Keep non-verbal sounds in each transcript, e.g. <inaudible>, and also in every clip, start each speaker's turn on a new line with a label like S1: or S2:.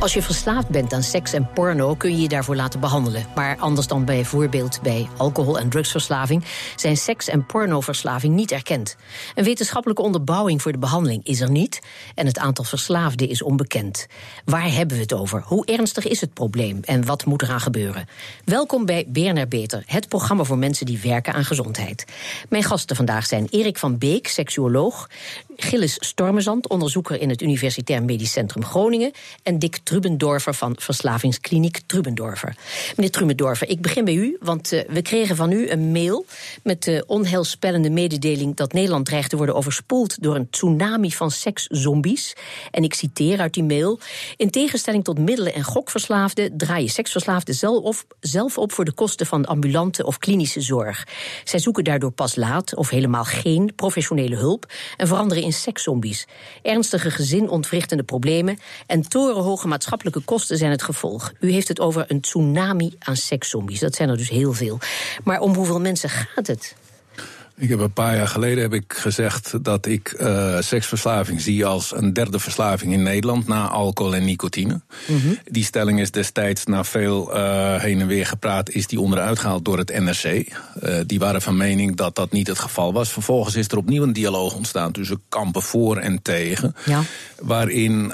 S1: Als je verslaafd bent aan seks en porno kun je je daarvoor laten behandelen. Maar anders dan bijvoorbeeld bij alcohol- en drugsverslaving zijn seks- en pornoverslaving niet erkend. Een wetenschappelijke onderbouwing voor de behandeling is er niet en het aantal verslaafden is onbekend. Waar hebben we het over? Hoe ernstig is het probleem en wat moet eraan gebeuren? Welkom bij BNR Beter, het programma voor mensen die werken aan gezondheid. Mijn gasten vandaag zijn Erik van Beek, seksuoloog, Gilles Stormezand, onderzoeker in het Universitair Medisch Centrum Groningen en Dick Trubendorfer van Verslavingskliniek Trubendorfer. Meneer Trubendorfer, ik begin bij u, want uh, we kregen van u een mail met de onheilspellende mededeling dat Nederland dreigt te worden overspoeld door een tsunami van sekszombies. En ik citeer uit die mail: In tegenstelling tot middelen- en gokverslaafden draaien seksverslaafden zelf op, zelf op voor de kosten van ambulante of klinische zorg. Zij zoeken daardoor pas laat of helemaal geen professionele hulp en veranderen in sekszombies. Ernstige gezinontwrichtende problemen en torenhoge maatschappelijke kosten zijn het gevolg. U heeft het over een tsunami aan sekszombies. Dat zijn er dus heel veel. Maar om hoeveel mensen gaat het?
S2: Ik heb een paar jaar geleden heb ik gezegd dat ik uh, seksverslaving zie als een derde verslaving in Nederland na alcohol en nicotine. Mm -hmm. Die stelling is destijds na veel uh, heen en weer gepraat, is die onderuit gehaald door het NRC. Uh, die waren van mening dat dat niet het geval was. Vervolgens is er opnieuw een dialoog ontstaan tussen kampen voor en tegen. Ja. Waarin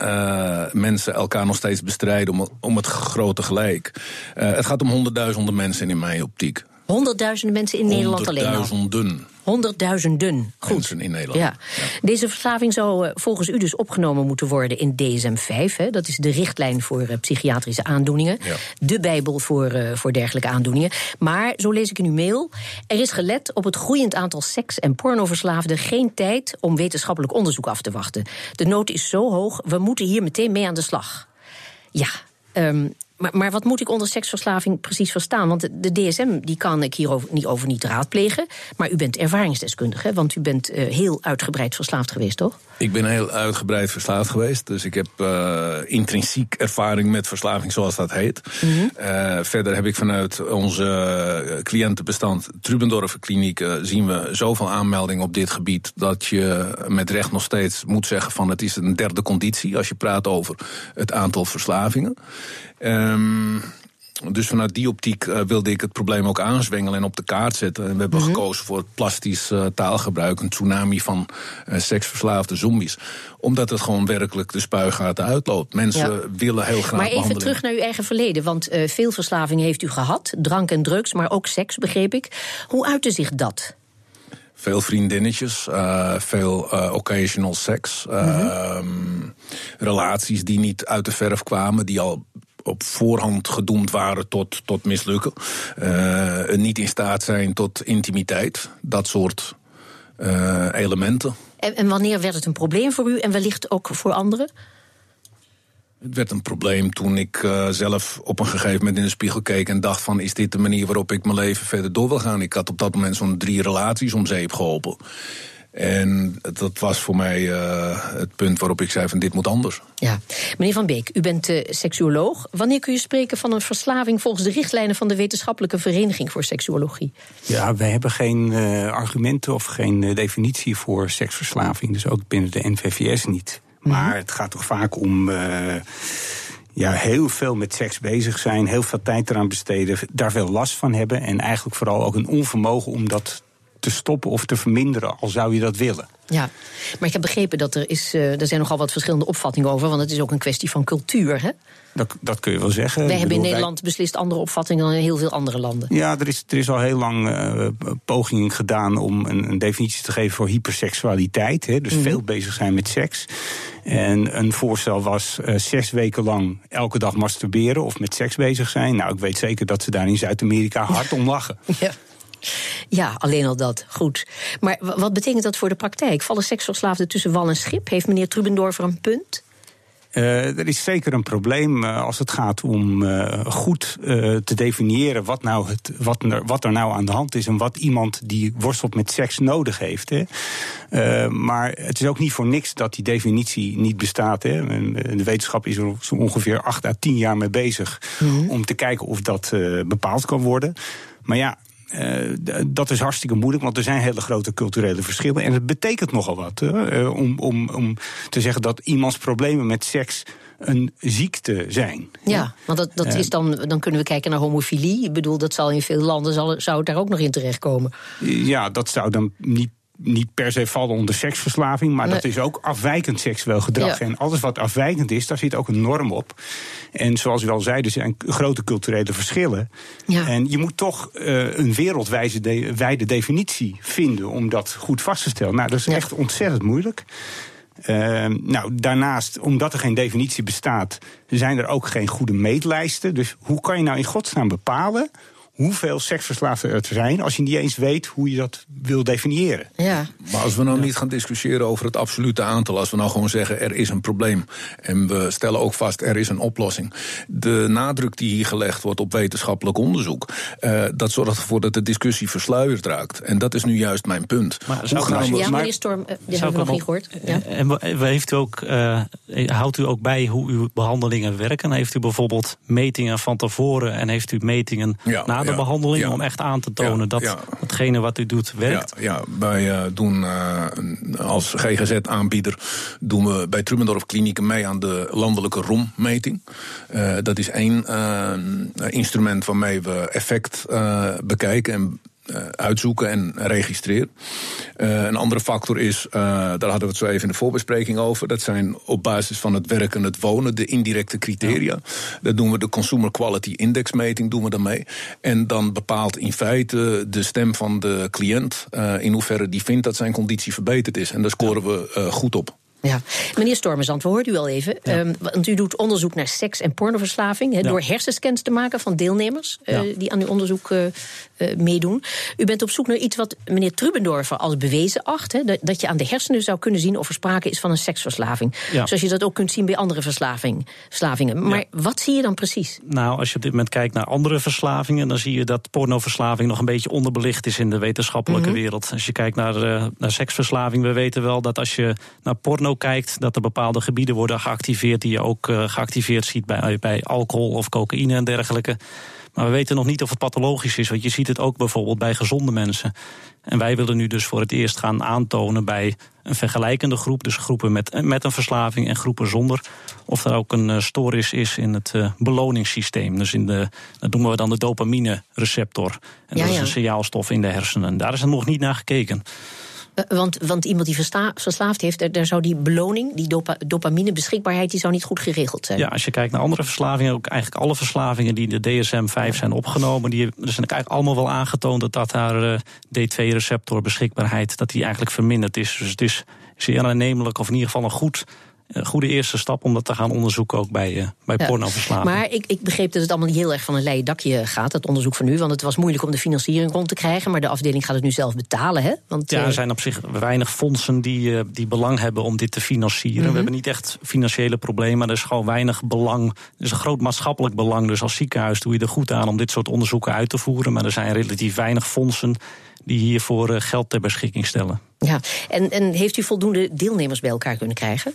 S2: mensen elkaar nog steeds bestrijden om, om het grote gelijk. het gaat om honderdduizenden mensen in mijn optiek.
S1: Honderdduizenden mensen in Nederland alleen al.
S2: Honderdduizenden.
S1: Honderdduizenden. Goed.
S2: Mensen in Nederland.
S1: Ja. ja. Deze verslaving zou volgens u dus opgenomen moeten worden in DSM-5. Hè? Dat is de richtlijn voor uh, psychiatrische aandoeningen. Ja. De bijbel voor, uh, voor dergelijke aandoeningen. Maar, zo lees ik in uw mail... er is gelet op het groeiend aantal seks- en pornoverslaafden... geen tijd om wetenschappelijk onderzoek af te wachten. De nood is zo hoog, we moeten hier meteen mee aan de slag. Ja, um, maar, maar, wat moet ik onder seksverslaving precies verstaan? Want de, de DSM die kan ik hierover niet, over niet raadplegen. Maar u bent ervaringsdeskundige, want u bent uh, heel uitgebreid verslaafd geweest, toch?
S2: Ik ben heel uitgebreid verslaafd geweest. Dus ik heb uh, intrinsiek ervaring met verslaving, zoals dat heet. Mm -hmm. uh, verder heb ik vanuit onze cliëntenbestand Trubendorfer Kliniek... zien we zoveel aanmeldingen op dit gebied... dat je met recht nog steeds moet zeggen van het is een derde conditie... als je praat over het aantal verslavingen. Um, dus vanuit die optiek uh, wilde ik het probleem ook aanzwengelen en op de kaart zetten. En we hebben mm -hmm. gekozen voor het plastisch uh, taalgebruik, een tsunami van uh, seksverslaafde zombies. Omdat het gewoon werkelijk de spuigaten uitloopt. Mensen ja. willen heel graag.
S1: Maar even terug naar uw eigen verleden. Want veel verslavingen heeft u gehad. Drank en drugs, maar ook seks, begreep ik. Hoe uitte zich dat?
S2: Veel vriendinnetjes, uh, veel uh, occasional seks. Mm -hmm. relaties die niet uit de verf kwamen, die al op voorhand gedoemd waren tot, tot mislukken. Uh, niet in staat zijn tot intimiteit. Dat soort uh, elementen.
S1: En, en wanneer werd het een probleem voor u en wellicht ook voor anderen?
S2: Het werd een probleem toen ik uh, zelf op een gegeven moment in de spiegel keek en dacht van is dit de manier waarop ik mijn leven verder door wil gaan. Ik had op dat moment zo'n drie relaties om zeep geholpen. En dat was voor mij uh, het punt waarop ik zei van dit moet anders.
S1: Ja, meneer Van Beek, u bent uh, seksuoloog. Wanneer kun je spreken van een verslaving volgens de richtlijnen van de wetenschappelijke vereniging voor seksuologie?
S3: Ja, wij hebben geen uh, argumenten of geen definitie voor seksverslaving. Dus ook binnen de NVVS niet. Maar mm -hmm. het gaat toch vaak om ja, heel veel met seks bezig zijn, heel veel tijd eraan besteden, daar veel last van hebben en eigenlijk vooral ook een onvermogen om dat te stoppen of te verminderen, al zou je dat willen.
S1: Ja, maar ik heb begrepen dat er is, uh, er zijn nogal wat verschillende opvattingen over, want het is ook een kwestie van cultuur, hè?
S3: Dat, dat kun je wel zeggen.
S1: Wij hebben in Nederland wij... beslist andere opvattingen dan in heel veel andere landen.
S3: Ja, er is, er is al heel lang uh, pogingen gedaan om een, een, definitie te geven voor hyperseksualiteit. Hè, dus mm -hmm. veel bezig zijn met seks. En een voorstel was uh, zes weken lang elke dag masturberen of met seks bezig zijn. Nou, ik weet zeker dat ze daar in Zuid-Amerika hard om lachen. <laughs>
S1: Ja. Ja, alleen al dat. Goed. Maar wat betekent dat voor de praktijk? Vallen seksverslaafden tussen wal en schip? Heeft meneer Trubendorfer een punt?
S3: Uh, er is zeker een probleem uh, als het gaat om uh, goed te definiëren wat, nou het, wat, er, wat er nou aan de hand is en wat iemand die worstelt met seks nodig heeft. Hè. maar het is ook niet voor niks dat die definitie niet bestaat. Hè. De wetenschap is er zo ongeveer acht à tien jaar mee bezig mm-hmm. om te kijken of dat bepaald kan worden. Maar ja, uh, dat is hartstikke moeilijk, want er zijn hele grote culturele verschillen. En het betekent nogal wat uh, om, om, om te zeggen dat iemands problemen met seks een ziekte zijn.
S1: Ja, want dat, dat is dan, dan kunnen we kijken naar homofilie. Ik bedoel, dat zal in veel landen zal, zou het daar ook nog in terechtkomen.
S3: Ja, dat zou dan niet niet per se vallen onder seksverslaving, maar dat is ook afwijkend seksueel gedrag. En alles wat afwijkend is, daar zit ook een norm op. En zoals u al zei, er zijn grote culturele verschillen. Ja. En je moet toch uh, een wereldwijde definitie vinden om dat goed vast te stellen. Nou, dat is echt ontzettend moeilijk. Uh, nou, daarnaast, omdat er geen definitie bestaat, zijn er ook geen goede meetlijsten. Dus hoe kan je nou in godsnaam bepalen hoeveel seksverslaafden er zijn als je niet eens weet hoe je dat wil definiëren.
S2: Ja. Maar als we nou niet gaan discussiëren over het absolute aantal, als we nou gewoon zeggen er is een probleem en we stellen ook vast er is een oplossing. De nadruk die hier gelegd wordt op wetenschappelijk onderzoek, uh, dat zorgt ervoor dat de discussie versluierd raakt. En dat is nu juist mijn punt.
S1: Maar hoe gaan we... Ja, meneer Storm, uh, die hebben we nog niet gehoord. Ja.
S4: En heeft u ook, uh, houdt u ook bij hoe uw behandelingen werken? Heeft u bijvoorbeeld metingen van tevoren en heeft u metingen ja, na de behandeling om echt aan te tonen dat hetgene wat u doet werkt?
S2: Ja, wij uh, doen uh, als GGZ-aanbieder doen we bij Trubendorf Klinieken mee aan de landelijke ROM-meting. Uh, dat is één instrument waarmee we effect bekijken en uitzoeken en registreren. Uh, een andere factor is, uh, daar hadden we het zo even in de voorbespreking over. Dat zijn op basis van het werken, het wonen, de indirecte criteria. Ja. Dat doen we de Consumer Quality Index meting, doen we daarmee. En dan bepaalt in feite de stem van de cliënt in hoeverre die vindt dat zijn conditie verbeterd is. En daar scoren we goed op.
S1: Ja. Meneer Stormezand, we hoorden u al even. Um, want u doet onderzoek naar seks- en pornoverslaving. He, door hersenscans te maken van deelnemers uh, die aan uw onderzoek uh, uh, meedoen. U bent op zoek naar iets wat meneer Trubendorfer als bewezen acht. He, dat, dat, je aan de hersenen zou kunnen zien of er sprake is van een seksverslaving. Zoals je dat ook kunt zien bij andere verslaving, verslavingen. Maar wat zie je dan precies?
S4: Nou, als je op dit moment kijkt naar andere verslavingen, dan zie je dat pornoverslaving nog een beetje onderbelicht is in de wetenschappelijke mm -hmm. wereld. Als je kijkt naar, naar seksverslaving, we weten wel dat als je naar porno kijkt, dat er bepaalde gebieden worden geactiveerd die je ook uh, geactiveerd ziet bij, bij alcohol of cocaïne en dergelijke. Maar we weten nog niet of het pathologisch is, want je ziet het ook bijvoorbeeld bij gezonde mensen. En wij willen nu dus voor het eerst gaan aantonen bij een vergelijkende groep, dus groepen met, met een verslaving en groepen zonder, of er ook een uh, stoornis is in het uh, beloningssysteem. Dus in de, dat noemen we dan de dopamine receptor. En ja, dat is een signaalstof in de hersenen. Daar is er nog niet naar gekeken.
S1: Eh, want, want iemand die verslaafd heeft, daar zou die beloning, die dopa, dopamine beschikbaarheid, die zou niet goed geregeld zijn.
S4: Ja, als je kijkt naar andere verslavingen, ook eigenlijk alle verslavingen die in de DSM-5 zijn opgenomen, die er zijn eigenlijk allemaal wel aangetoond dat, dat haar uh, D2-receptor beschikbaarheid, dat die eigenlijk verminderd is. Dus het is zeer aannemelijk, of in ieder geval een goed een goede eerste stap om dat te gaan onderzoeken ook bij, uh, bij ja.
S1: Maar ik, ik begreep dat het allemaal niet heel erg van een leien dakje gaat, dat onderzoek van u. Want het was moeilijk om de financiering rond te krijgen. Maar de afdeling gaat het nu zelf betalen. Hè?
S4: Want, ja, er eh, zijn op zich weinig fondsen die, uh, die belang hebben om dit te financieren. Mm -hmm. We hebben niet echt financiële problemen, maar er is gewoon weinig belang. Er is een groot maatschappelijk belang. Dus als ziekenhuis doe je er goed aan om dit soort onderzoeken uit te voeren. Maar er zijn relatief weinig fondsen die hiervoor geld ter beschikking stellen.
S1: Ja, en, en heeft u voldoende deelnemers bij elkaar kunnen krijgen?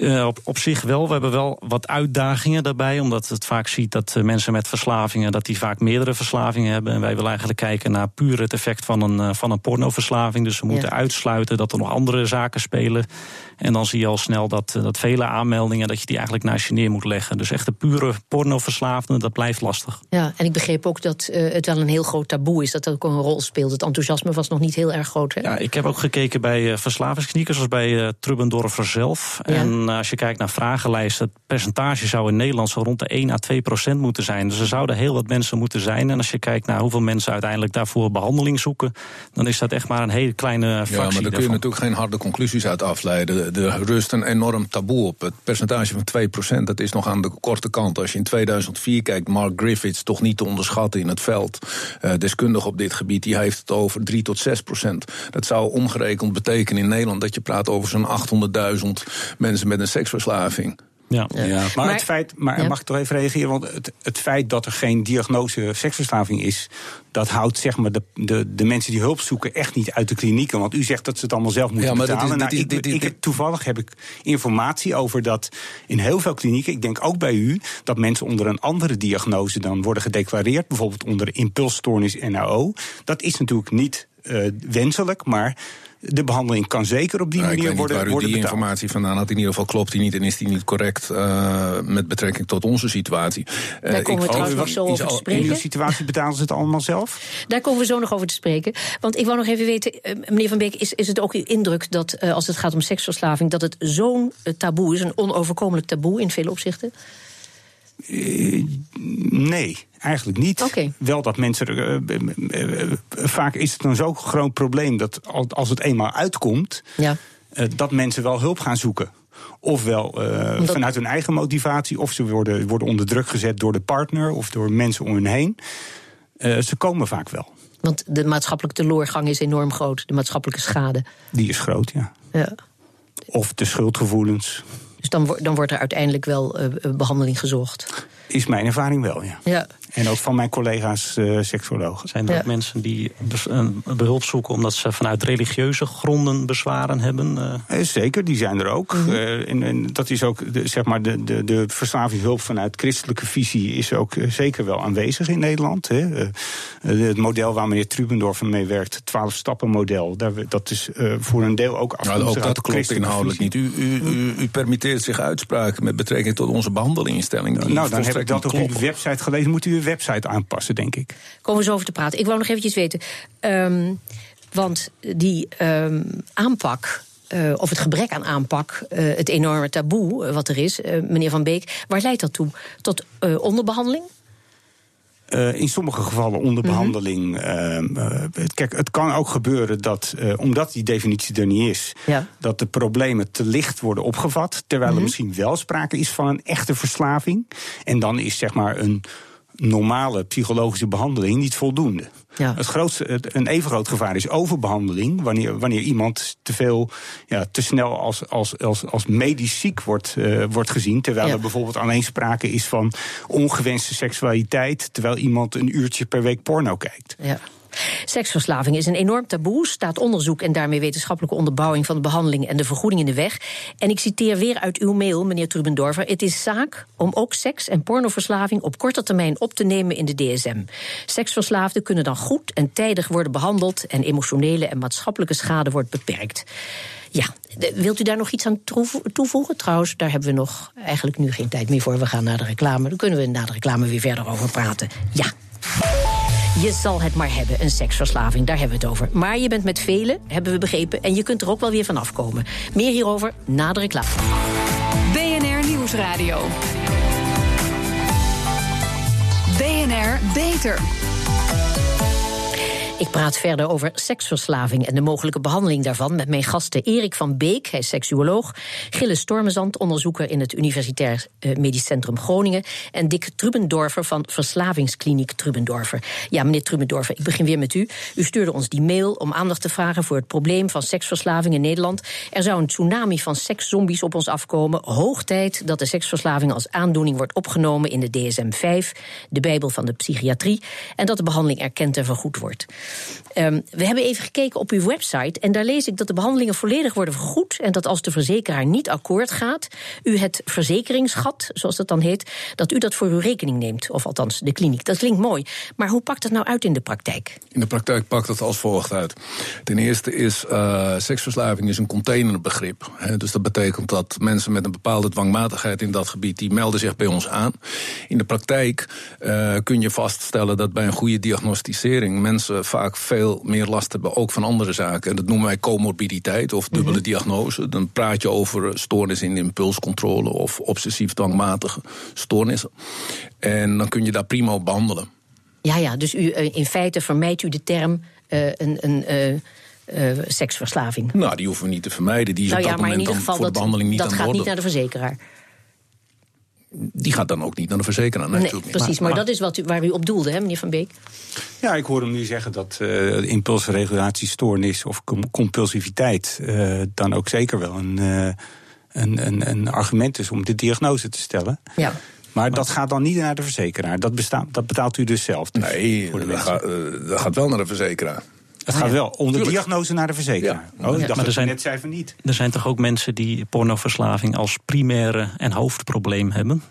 S4: Uh, op, op zich wel. We hebben wel wat uitdagingen daarbij. Omdat het vaak ziet dat uh, mensen met verslavingen... dat die vaak meerdere verslavingen hebben. En wij willen eigenlijk kijken naar puur het effect van een, uh, van een pornoverslaving. Dus we moeten ja. uitsluiten dat er nog andere zaken spelen. En dan zie je al snel dat, dat vele aanmeldingen... dat je die eigenlijk naast je neer moet leggen. Dus echt de pure pornoverslaafden, dat blijft lastig.
S1: Ja, en ik begreep ook dat het wel een heel groot taboe is. Dat dat ook een rol speelt. Het enthousiasme was nog niet heel erg groot. Hè?
S4: Ja, ik heb ook gekeken bij verslavingsklinieken... zoals bij Trubendorfer zelf. Ja. En eh, als je kijkt naar vragenlijsten, het percentage zou in Nederland zo rond de 1 à 2 procent moeten zijn. Dus er zouden heel wat mensen moeten zijn. En als je kijkt naar hoeveel mensen uiteindelijk daarvoor behandeling zoeken, dan is dat echt maar een hele kleine fractie. Ja,
S2: maar daar kun je natuurlijk geen harde conclusies uit afleiden. Er rust een enorm taboe op. Het percentage van 2 procent, dat is nog aan de korte kant. Als je in 2004 kijkt, Mark Griffiths, toch niet te onderschatten in het veld, uh, deskundig op dit gebied, die heeft het over 3 tot 6 procent. Dat zou omgerekend betekenen in Nederland dat je praat over zo'n 800.000 mensen met een seksverslaving.
S4: Ja.
S3: Ja, maar, het feit, maar mag ik toch even reageren? Want het, het feit dat er geen diagnose seksverslaving is, dat houdt zeg maar de, de, de mensen die hulp zoeken echt niet uit de klinieken. Want u zegt dat ze het allemaal zelf moeten ja, betalen. nou, ik, ik, ik, toevallig heb ik informatie over dat in heel veel klinieken, ik denk ook bij u, dat mensen onder een andere diagnose dan worden gedeclareerd. Bijvoorbeeld onder impulsstoornis NAO. Dat is natuurlijk niet uh, wenselijk, maar de behandeling kan zeker op die manier worden, worden
S2: waar u die informatie vandaan had. In ieder geval klopt die niet en is die niet correct uh, met betrekking tot onze situatie.
S1: Uh, Daar komen we trouwens nog zo over te spreken.
S3: In uw situatie betalen ze het allemaal zelf?
S1: Daar komen we zo nog over te spreken. Want ik wou nog even weten, uh, meneer Van Beek, is, is het ook uw indruk dat als het gaat om seksverslaving, dat het zo'n taboe is, een onoverkomelijk taboe in veel opzichten?
S3: Nee, eigenlijk niet.
S1: Okay.
S3: Wel dat mensen. Uh, vaak is het een zo groot probleem dat als het eenmaal uitkomt,
S1: ja.
S3: dat mensen wel hulp gaan zoeken. Ofwel uh, vanuit hun eigen motivatie, of ze worden, worden onder druk gezet door de partner of door mensen om hen heen. Uh, ze komen vaak wel.
S1: Want de maatschappelijke teloorgang is enorm groot, de maatschappelijke schade.
S3: Die is groot, ja.
S1: ja.
S3: Of de schuldgevoelens.
S1: Dus dan, dan wordt er uiteindelijk wel uh, behandeling gezocht.
S3: Is mijn ervaring wel, ja.
S1: ja.
S3: En ook van mijn collega's uh, seksuologen.
S4: Zijn er ook mensen die behulp zoeken omdat ze vanuit religieuze gronden bezwaren hebben?
S3: Uh? Zeker, die zijn er ook. Mm -hmm. en, en, dat is ook, de, zeg maar, de, de, de verslavingshulp vanuit christelijke visie is ook zeker wel aanwezig in Nederland. Hè. het model waar meneer Trubendorf mee werkt, het 12-stappen-model, dat is voor een deel ook
S2: afkomstig nou, Ook dat klopt inhoudelijk niet. U, u, u, u, permitteert zich uitspraken met betrekking tot onze behandelinginstelling.
S3: nou, dan heb ik dat op uw website gelezen. Moet u website aanpassen, denk ik.
S1: Komen we zo over te praten. Ik wou nog eventjes weten. Um, want die um, aanpak. Uh, of het gebrek aan aanpak, uh, het enorme taboe uh, wat er is, meneer Van Beek, waar leidt dat toe? Tot onderbehandeling?
S3: In sommige gevallen onder behandeling. Mm -hmm. uh, kijk, het kan ook gebeuren dat, omdat die definitie er niet is,
S1: ja.
S3: dat de problemen te licht worden opgevat. Terwijl er misschien wel sprake is van een echte verslaving. En dan is zeg maar een normale psychologische behandeling niet voldoende.
S1: Ja.
S3: Het grootste, een even groot gevaar is overbehandeling. Wanneer, wanneer iemand te veel, ja, te snel als, als, als, als medisch ziek wordt, uh, wordt gezien. Terwijl ja. er bijvoorbeeld alleen sprake is van ongewenste seksualiteit. Terwijl iemand een uurtje per week porno kijkt.
S1: Ja. Seksverslaving is een enorm taboe, staat onderzoek en daarmee wetenschappelijke onderbouwing van de behandeling en de vergoeding in de weg. En ik citeer weer uit uw mail, meneer Trubendorfer: Het is zaak om ook seks- en pornoverslaving op korte termijn op te nemen in de DSM. Seksverslaafden kunnen dan goed en tijdig worden behandeld en emotionele en maatschappelijke schade wordt beperkt. Ja, wilt u daar nog iets aan toevoegen? Trouwens, daar hebben we nog eigenlijk nu geen tijd meer voor. We gaan naar de reclame. Dan kunnen we na de reclame weer verder over praten. Ja. Je zal het maar hebben, een seksverslaving, daar hebben we het over. Maar je bent met velen, hebben we begrepen, en je kunt er ook wel weer van afkomen. Meer hierover na de reclame.
S5: BNR Nieuwsradio. BNR Beter.
S1: Ik praat verder over seksverslaving en de mogelijke behandeling daarvan met mijn gasten Erik van Beek, hij is seksuoloog, Gilles Stormezand, onderzoeker in het Universitair eh, Medisch Centrum Groningen en Dick Trubendorfer van Verslavingskliniek Trubendorfer. Ja, meneer Trubendorfer, ik begin weer met u. U stuurde ons die mail om aandacht te vragen voor het probleem van seksverslaving in Nederland. Er zou een tsunami van sekszombies op ons afkomen. Hoog tijd dat de seksverslaving als aandoening wordt opgenomen in de DSM-5, de Bijbel van de psychiatrie, en dat de behandeling erkend en vergoed wordt. Um, we hebben even gekeken op uw website en daar lees ik dat de behandelingen volledig worden vergoed en dat als de verzekeraar niet akkoord gaat, u het verzekeringsgat, zoals dat dan heet, dat u dat voor uw rekening neemt, of althans de kliniek. Dat klinkt mooi, maar hoe pakt dat nou uit in de praktijk?
S2: In de praktijk pakt het als volgt uit. Ten eerste is uh, seksverslaving is een containerbegrip. Hè, dus dat betekent dat mensen met een bepaalde dwangmatigheid in dat gebied, die melden zich bij ons aan. In de praktijk uh, kun je vaststellen dat bij een goede diagnosticering mensen vaak veel meer last hebben, ook van andere zaken. En dat noemen wij comorbiditeit of dubbele mm -hmm. diagnose. Dan praat je over stoornis in de impulscontrole of obsessief-dwangmatige stoornissen. En dan kun je daar prima op behandelen.
S1: Ja, ja, dus u, in feite vermijdt u de term uh, een. een uh uh, seksverslaving.
S2: Nou, die hoeven we niet te vermijden. Die is nou ja, op dat moment dan voor
S1: dat,
S2: de behandeling niet
S1: dat
S2: aan
S1: gaat
S2: de
S1: niet naar de verzekeraar.
S2: Die gaat dan ook niet naar de verzekeraar.
S1: Nee, precies, maar, maar, dat is wat u, waar u op doelde, hè, meneer Van Beek?
S3: Ja, ik hoor hem nu zeggen dat uh, impulsregulatiestoornis of compulsiviteit uh, dan ook zeker wel een, uh, een, een, een argument is om de diagnose te stellen.
S1: Ja.
S3: Maar dat gaat dan niet naar de verzekeraar. Dat, bestaat, dat betaalt u dus zelf. Dus
S2: Nee, eh, dat gaat wel naar de verzekeraar.
S3: Het gaat wel om de diagnose naar de verzekeraar. Oh, ik dacht
S4: Maar er zijn-
S3: net zei van niet.
S4: Er zijn toch ook mensen die pornoverslaving als primaire en hoofdprobleem hebben?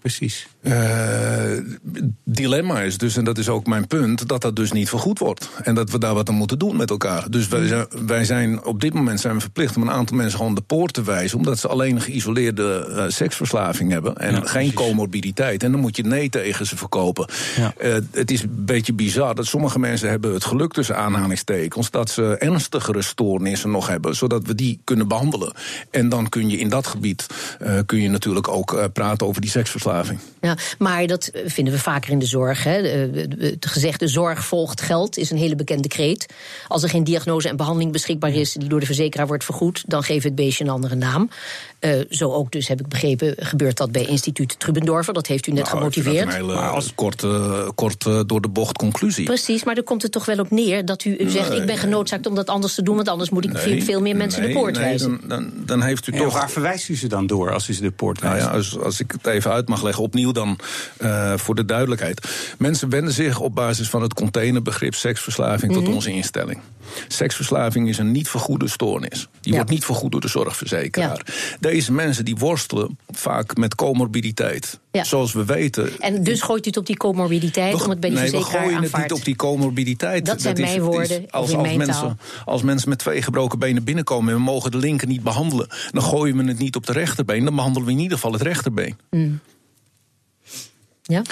S3: Precies.
S2: Eh, dilemma is dus, en dat is ook mijn punt, dat dat dus niet vergoed wordt. En dat we daar wat aan moeten doen met elkaar. Dus wij zijn, wij zijn op dit moment zijn we verplicht om een aantal mensen gewoon de poort te wijzen, omdat ze alleen een geïsoleerde eh, seksverslaving hebben en
S4: Ja,
S2: geen
S4: precies.
S2: comorbiditeit. En dan moet je nee tegen ze verkopen.
S4: Ja.
S2: Eh, het is een beetje bizar dat sommige mensen hebben het geluk tussen aanhalingstekens dat ze ernstigere stoornissen nog hebben, zodat we die kunnen behandelen. En dan kun je in dat gebied eh, kun je natuurlijk ook eh, praten over die seksverslaving.
S1: Ja, maar dat vinden we vaker in de zorg. Hè. De- de- Het gezegde zorg volgt geld is een hele bekende kreet. Als er geen diagnose en behandeling beschikbaar is die door de verzekeraar wordt vergoed, dan geeft het beestje een andere naam. Eh, zo ook dus, heb ik begrepen, gebeurt dat bij instituut Trubendorfer. Dat heeft u net
S2: Nou,
S1: gemotiveerd.
S2: dat Een hele
S3: Maar als-
S2: korte, korte door de bocht conclusie.
S1: Precies, maar er komt het toch wel op neer dat u, u zegt: Ik ben genoodzaakt om dat anders te doen, want anders moet ik veel, veel meer mensen de poort
S2: nee,
S1: wijzen.
S2: Dan, dan, dan heeft u toch.
S3: waar verwijst u ze dan door als u ze de poort
S2: Nou
S3: wijst?
S2: ja, als, als ik het even uit mag leggen, opnieuw dan eh, voor de duidelijkheid. Mensen wenden zich op basis van het containerbegrip seksverslaving
S1: Mhm.
S2: tot onze instelling. Seksverslaving is een niet vergoede stoornis. Die
S1: Ja.
S2: wordt niet vergoed door de zorgverzekeraar. Deze mensen die worstelen vaak met comorbiditeit.
S1: Ja.
S2: Zoals we weten.
S1: En dus gooit u het op die comorbiditeit
S2: We-
S1: om het bij die
S2: nee, we
S1: verzekeraar
S2: gooien het niet op die comorbiditeit.
S1: Dat zijn mijn woorden,
S2: als, als,
S1: mijn
S2: mensen,
S1: taal.
S2: als mensen met twee gebroken benen binnenkomen en we mogen de linker niet behandelen, dan gooien we het niet op de rechterbeen. Dan behandelen we in ieder geval het rechterbeen.
S1: Ja?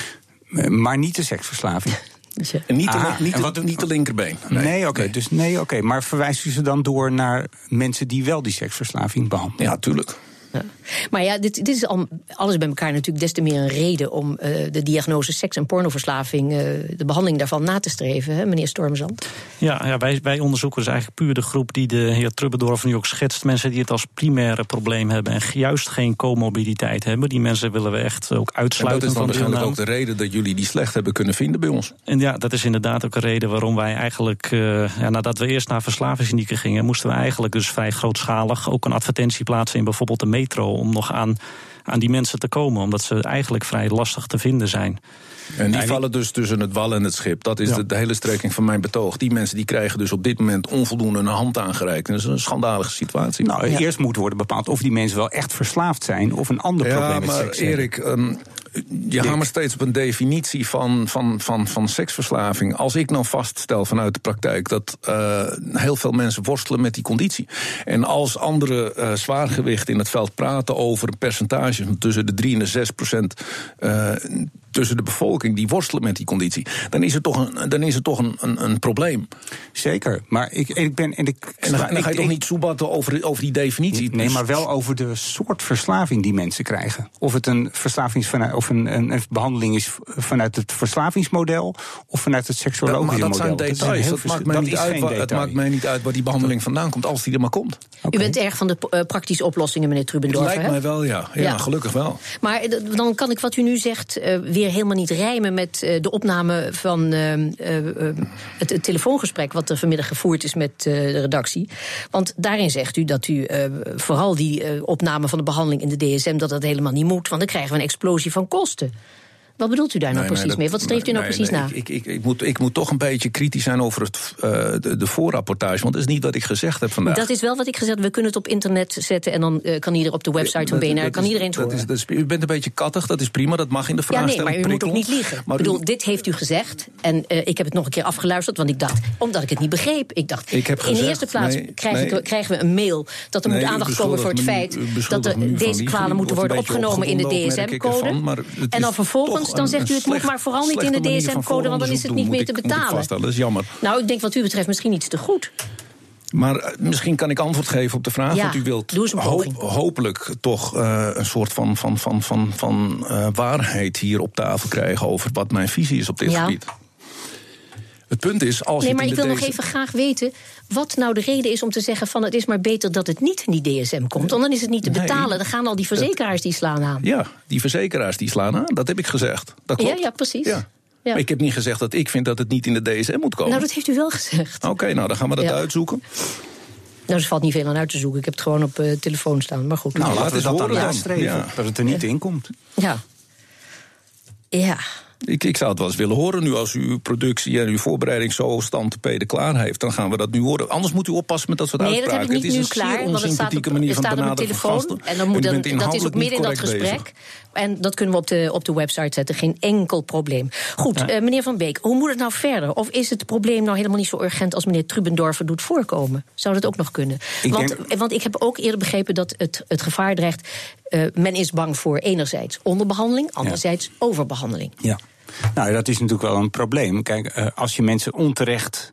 S3: Maar niet de seksverslaving. <laughs>
S1: Dus, eh,
S2: En niet, de, niet,
S3: en
S2: de,
S3: wat-
S2: niet de linkerbeen.
S3: Nee, oké. Dus nee, oké. Maar verwijst u ze dan door naar mensen die wel die seksverslaving behandelen?
S2: Ja, tuurlijk.
S1: Ja. <laughs> Maar ja, dit, dit is al, alles bij elkaar natuurlijk des te meer een reden om eh, de diagnose seks- en pornoverslaving, eh, de behandeling daarvan na te streven, hè, meneer Stormzand.
S4: Ja, ja wij, wij onderzoeken dus eigenlijk puur de groep die de heer Trubbendorf nu ook schetst. Mensen die het als primaire probleem hebben en juist geen comorbiditeit hebben. Die mensen willen we echt ook
S2: En
S4: uitsluiten
S2: dat is dan waarschijnlijk ook de reden dat jullie die slecht hebben kunnen vinden bij ons.
S4: En ja, dat is inderdaad ook een reden waarom wij eigenlijk, eh, ja, nadat we eerst naar verslavingsklinieken gingen, moesten we eigenlijk dus vrij grootschalig ook een advertentie plaatsen in bijvoorbeeld de om nog aan, aan die mensen te komen, omdat ze eigenlijk vrij lastig te vinden zijn.
S2: En die vallen dus tussen het wal en het schip. Dat is
S4: Ja.
S2: de, de hele strekking van mijn betoog. Die mensen die krijgen dus op dit moment onvoldoende een hand aangereikt. En dat is een schandalige situatie.
S3: Nou, eerst moet worden bepaald of die mensen wel echt verslaafd zijn of een ander
S2: Ja,
S3: probleem met
S2: maar
S3: seks hebben.
S2: Erik, ehm, je hamert steeds op een definitie van, van, van, van seksverslaving. Als ik nou vaststel vanuit de praktijk dat eh, heel veel mensen worstelen met die conditie. En als andere eh zwaargewichten in het veld praten over een percentage tussen de 3 en de 6 procent. Eh, tussen de bevolking die worstelen met die conditie, dan is het toch een, dan is het toch een, een, een probleem.
S3: Zeker, maar ik, ik ben... En, ik,
S2: En dan, dan
S3: ik-
S2: ga je toch
S3: ik-
S2: niet soebatten over, over die definitie.
S3: Nee,
S2: Dus-
S3: maar wel over de soort verslaving die mensen krijgen. Of het een, verslavings vanuit, of een, een, een behandeling is vanuit het verslavingsmodel of vanuit het seksuologische
S2: maar dat
S3: model.
S2: zijn details.
S3: heel
S2: Dat
S3: vers-
S2: maakt, mij
S3: dat
S2: niet uit waar, het maakt mij niet uit waar die behandeling vandaan komt, als die er maar komt.
S1: U bent erg van de eh, praktische oplossingen, meneer
S2: Het
S1: Trubendorfer.
S2: lijkt
S1: hè?
S2: mij wel, ja. ja.
S1: Ja.
S2: gelukkig wel.
S1: Maar d- dan kan ik wat u nu zegt eh, helemaal niet rijmen met eh, de opname van eh, eh, het, het telefoongesprek wat er vanmiddag gevoerd is met de redactie. Want daarin zegt u dat u vooral die opname van de behandeling in de DSM dat dat helemaal niet moet, want dan krijgen we een explosie van kosten. Wat bedoelt u daar nou
S2: Nee,
S1: precies mee? Wat streeft u nou
S2: nee,
S1: precies
S2: nee,
S1: na?
S2: Ik, ik, ik, moet, ik moet toch een beetje kritisch zijn over het, eh, de, de voorrapportage. Want dat is niet wat ik gezegd heb vandaag.
S1: Dat is wel wat ik gezegd heb. We kunnen het op internet zetten en dan eh, kan ieder op de website van BNR,
S2: dat
S1: kan
S2: is-
S1: iedereen het horen.
S2: is, dat is, u bent een beetje kattig, dat is prima, dat mag in de
S1: Ja, nee, maar u moet ook niet liegen.
S2: Maar
S1: ik bedoel,
S2: u-
S1: dit heeft u gezegd. En eh, ik heb het nog een keer afgeluisterd, want ik dacht, omdat ik het niet begreep. Ik dacht,
S2: Ik heb
S1: in de eerste plaats krijg ik- krijgen we een mail dat er moet aandacht komen voor het feit dat er deze kwalen moeten worden opgenomen in de DSM-code. En dan vervolgens,
S2: toch
S1: dan zegt u het moet maar vooral niet in de DSM-code, want dan is het niet meer te betalen.
S2: Dat is jammer.
S1: Nou, ik denk wat u betreft misschien iets te goed.
S2: Maar eh, misschien kan ik antwoord geven op de vraag.
S1: Ja,
S2: want u wilt hopelijk toch eh, een soort van, van, van, van, van eh, waarheid hier op tafel krijgen over wat mijn visie is op dit
S1: Ja.
S2: gebied. Het punt is, als
S1: Nee,
S2: je
S1: maar ik wil nog even graag weten wat nou de reden is om te zeggen van het is maar beter dat het niet in die DSM komt. Want dan is het niet te
S2: Nee.
S1: betalen. Dan gaan al die verzekeraars die slaan aan.
S2: Ja, die verzekeraars die slaan aan, dat heb ik gezegd. Dat klopt.
S1: Ja, ja, precies.
S2: Ja.
S1: Ja.
S2: Maar ik heb niet gezegd dat ik vind dat het niet in de DSM moet komen.
S1: Nou, dat heeft u wel gezegd.
S2: Oké, nou dan gaan we dat
S1: Ja.
S2: uitzoeken.
S1: Nou, er valt niet veel aan uit te zoeken. Ik heb het gewoon op uh, telefoon staan, maar goed.
S3: Nou, laten we dat dan
S2: horen
S3: nastreven.
S2: Ja.
S3: dat het er niet in komt.
S1: Ja. Ja.
S2: Ik, ik zou het wel eens willen horen nu als u uw productie en uw voorbereiding zo stand te peden klaar heeft. Dan gaan we dat nu horen. Anders moet u oppassen met dat soort
S1: Nee, dat
S2: uitspraken.
S1: heb ik niet
S2: het
S1: nu
S2: is een
S1: klaar, want het staat op, het
S2: van
S1: staat op mijn telefoon.
S2: gasten.
S1: En dan moet dan, dat is ook midden in dat gesprek.
S2: bezig.
S1: En dat kunnen we op de, op de website zetten, geen enkel probleem. Goed, eh, meneer Van Beek, hoe moet het nou verder? Of is het probleem nou helemaal niet zo urgent als meneer Trubendorfer doet voorkomen? Zou dat ook nog kunnen?
S3: Ik
S1: Want,
S3: denk-
S1: want ik heb ook eerder begrepen dat het, het gevaar dreigt. eh, men is bang voor enerzijds onderbehandeling, anderzijds overbehandeling.
S3: Ja. Nou, dat is natuurlijk wel een probleem. Kijk, eh, als je mensen onterecht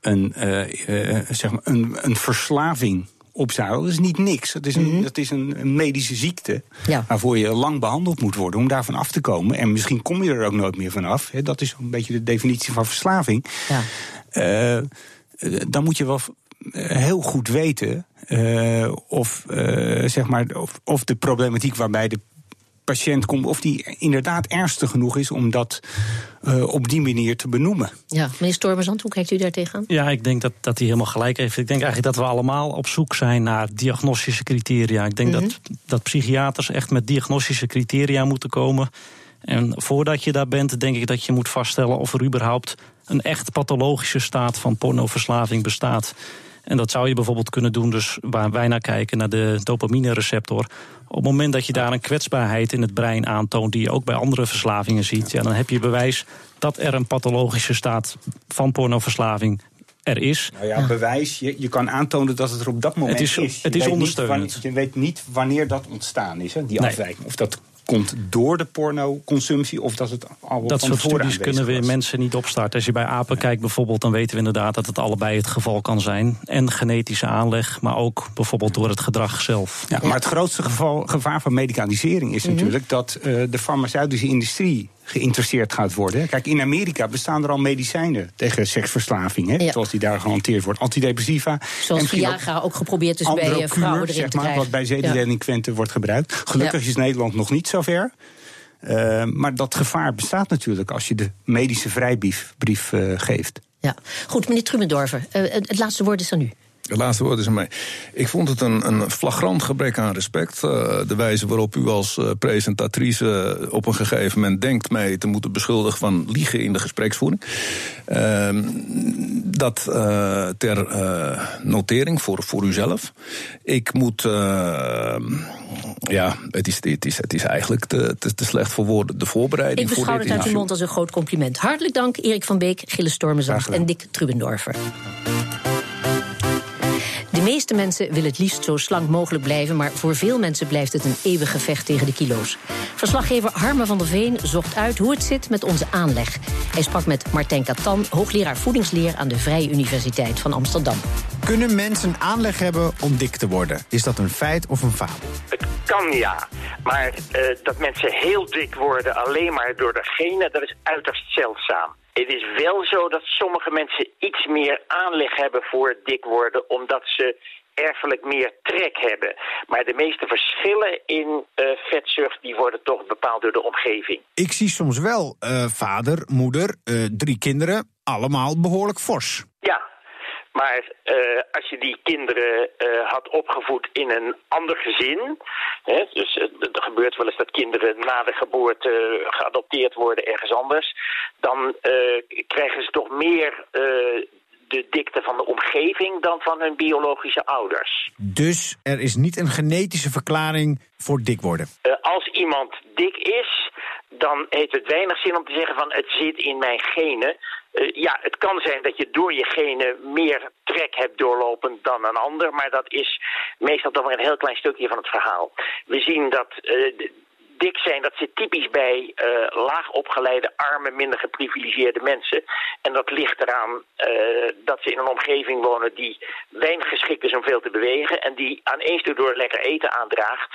S3: een, eh, eh, zeg maar een, een verslaving opzadelt, dat is niet niks. Dat is een, dat is een, medische ziekte
S1: Ja.
S3: waarvoor je lang behandeld moet worden om daarvan af te komen. En misschien kom je er ook nooit meer vanaf. Hè. Dat is een beetje de definitie van verslaving.
S1: Ja.
S3: Dan moet je wel heel goed weten of, zeg maar, of, of de problematiek waarbij de patiënt komt, of die inderdaad ernstig genoeg is om dat eh, op die manier te benoemen.
S1: Ja, meneer Stormezand, hoe kijkt u daar tegenaan?
S4: Ja, ik denk dat, dat hij helemaal gelijk heeft. Ik denk eigenlijk dat we allemaal op zoek zijn naar diagnostische criteria. Ik denk dat, dat psychiaters echt met diagnostische criteria moeten komen. En voordat je daar bent, denk ik dat je moet vaststellen of er überhaupt een echt pathologische staat van pornoverslaving bestaat. En dat zou je bijvoorbeeld kunnen doen, dus waar wij naar kijken, naar de dopamine-receptor. Op het moment dat je daar een kwetsbaarheid in het brein aantoont, die je ook bij andere verslavingen ziet, ja, dan heb je bewijs dat er een pathologische staat van pornoverslaving er is.
S3: Nou ja, bewijs, je, je kan aantonen dat het er op dat moment
S4: Het is- het is
S3: weet niet
S4: ondersteunend.
S3: wanneer- je weet niet wanneer dat ontstaan is, hè, die
S4: Nee.
S3: afwijking. Of dat komt door de pornoconsumptie of dat het al
S4: Dat
S3: van
S4: soort studies kunnen we
S3: aanwezig was.
S4: mensen niet opstarten. Als je bij apen kijkt bijvoorbeeld, dan weten we inderdaad dat het allebei het geval kan zijn. En genetische aanleg, maar ook bijvoorbeeld door het gedrag zelf.
S3: Ja, maar het grootste geval, gevaar van medicalisering is natuurlijk dat eh, de farmaceutische industrie geïnteresseerd gaat worden. Kijk, in Amerika bestaan er al medicijnen tegen seksverslaving, hè,
S1: Ja.
S3: zoals die daar gehanteerd wordt. Antidepressiva.
S1: Zoals
S3: en ook
S1: Viagra ook geprobeerd is bij
S3: Androkuur,
S1: eh, vrouwen erin
S3: zeg
S1: te krijgen.
S3: wat bij
S1: Ja.
S3: zedendelinquenten wordt gebruikt. Gelukkig
S1: Ja.
S3: is Nederland nog niet zover. Eh, maar dat gevaar bestaat natuurlijk als je de medische vrijbrief brief, eh, geeft.
S1: Ja. Goed, meneer Trumendorfer, het laatste woord is aan u.
S2: Het laatste woord is aan mij. Ik vond het een, een flagrant gebrek aan respect. eh, de wijze waarop u als eh, presentatrice op een gegeven moment denkt mij te moeten beschuldigen van liegen in de gespreksvoering. Ehm, dat eh, ter notering voor, voor uzelf. Ik moet. ja, het is, het, is, het is eigenlijk te, te, te slecht voor woorden. De voorbereiding
S1: Ik
S2: voor
S1: beschouw
S2: dit
S1: het uit uw mond als een groot compliment. Hartelijk dank, Erik van Beek, Gilles Stormezand
S3: gedaan.
S1: en Dick Trubendorfer. De meeste mensen willen het liefst zo slank mogelijk blijven, maar voor veel mensen blijft het een eeuwig gevecht tegen de kilo's. Verslaggever Harme van der Veen zocht uit hoe het zit met onze aanleg. Hij sprak met Martijn Katan, hoogleraar voedingsleer aan de Vrije Universiteit van Amsterdam.
S6: Kunnen mensen aanleg hebben om dik te worden? Is dat een feit of een fabel?
S7: Het kan ja, maar eh, dat mensen heel dik worden alleen maar door de genen, dat is uiterst zeldzaam. Het is wel zo dat sommige mensen iets meer aanleg hebben voor dik worden, omdat ze erfelijk meer trek hebben. Maar de meeste verschillen in eh, vetzucht die worden toch bepaald door de omgeving.
S6: Ik zie soms wel eh, vader, moeder, eh, drie kinderen, allemaal behoorlijk fors.
S7: Ja, maar als je die kinderen had opgevoed in een ander gezin. Dus eh, er gebeurt wel eens dat kinderen na de geboorte eh, geadopteerd worden ergens anders. Dan eh, krijgen ze toch meer de dikte van de omgeving dan van hun biologische ouders.
S6: Dus er is niet een genetische verklaring voor dik worden.
S7: Als iemand dik is, dan heeft het weinig zin om te zeggen van het zit in mijn genen. Eh, ja, het kan zijn dat je door je genen meer trek hebt doorlopen dan een ander, maar dat is meestal toch maar een heel klein stukje van het verhaal. We zien dat eh, dik zijn, dat zit typisch bij eh, laag opgeleide, arme, minder geprivilegeerde mensen. En dat ligt eraan eh, dat ze in een omgeving wonen die weinig geschikt is om veel te bewegen en die aan één stuk door lekker eten aandraagt.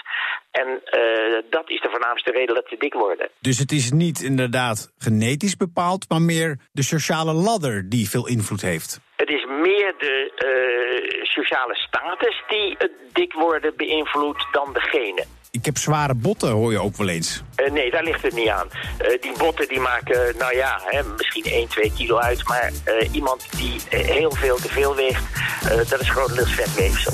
S7: En eh, dat is de voornaamste reden dat ze dik worden.
S6: Dus het is niet inderdaad genetisch bepaald, maar meer de sociale ladder die veel invloed heeft.
S7: Het is meer de sociale status die het dik worden beïnvloedt dan de genen.
S6: Ik heb zware botten, hoor je ook wel eens.
S7: Uh, nee, daar ligt het niet aan. Uh, die botten die maken, nou ja, hè, misschien 1, 2 kilo uit. Maar iemand die heel veel te veel weegt, dat is grotendeels vetweefsel.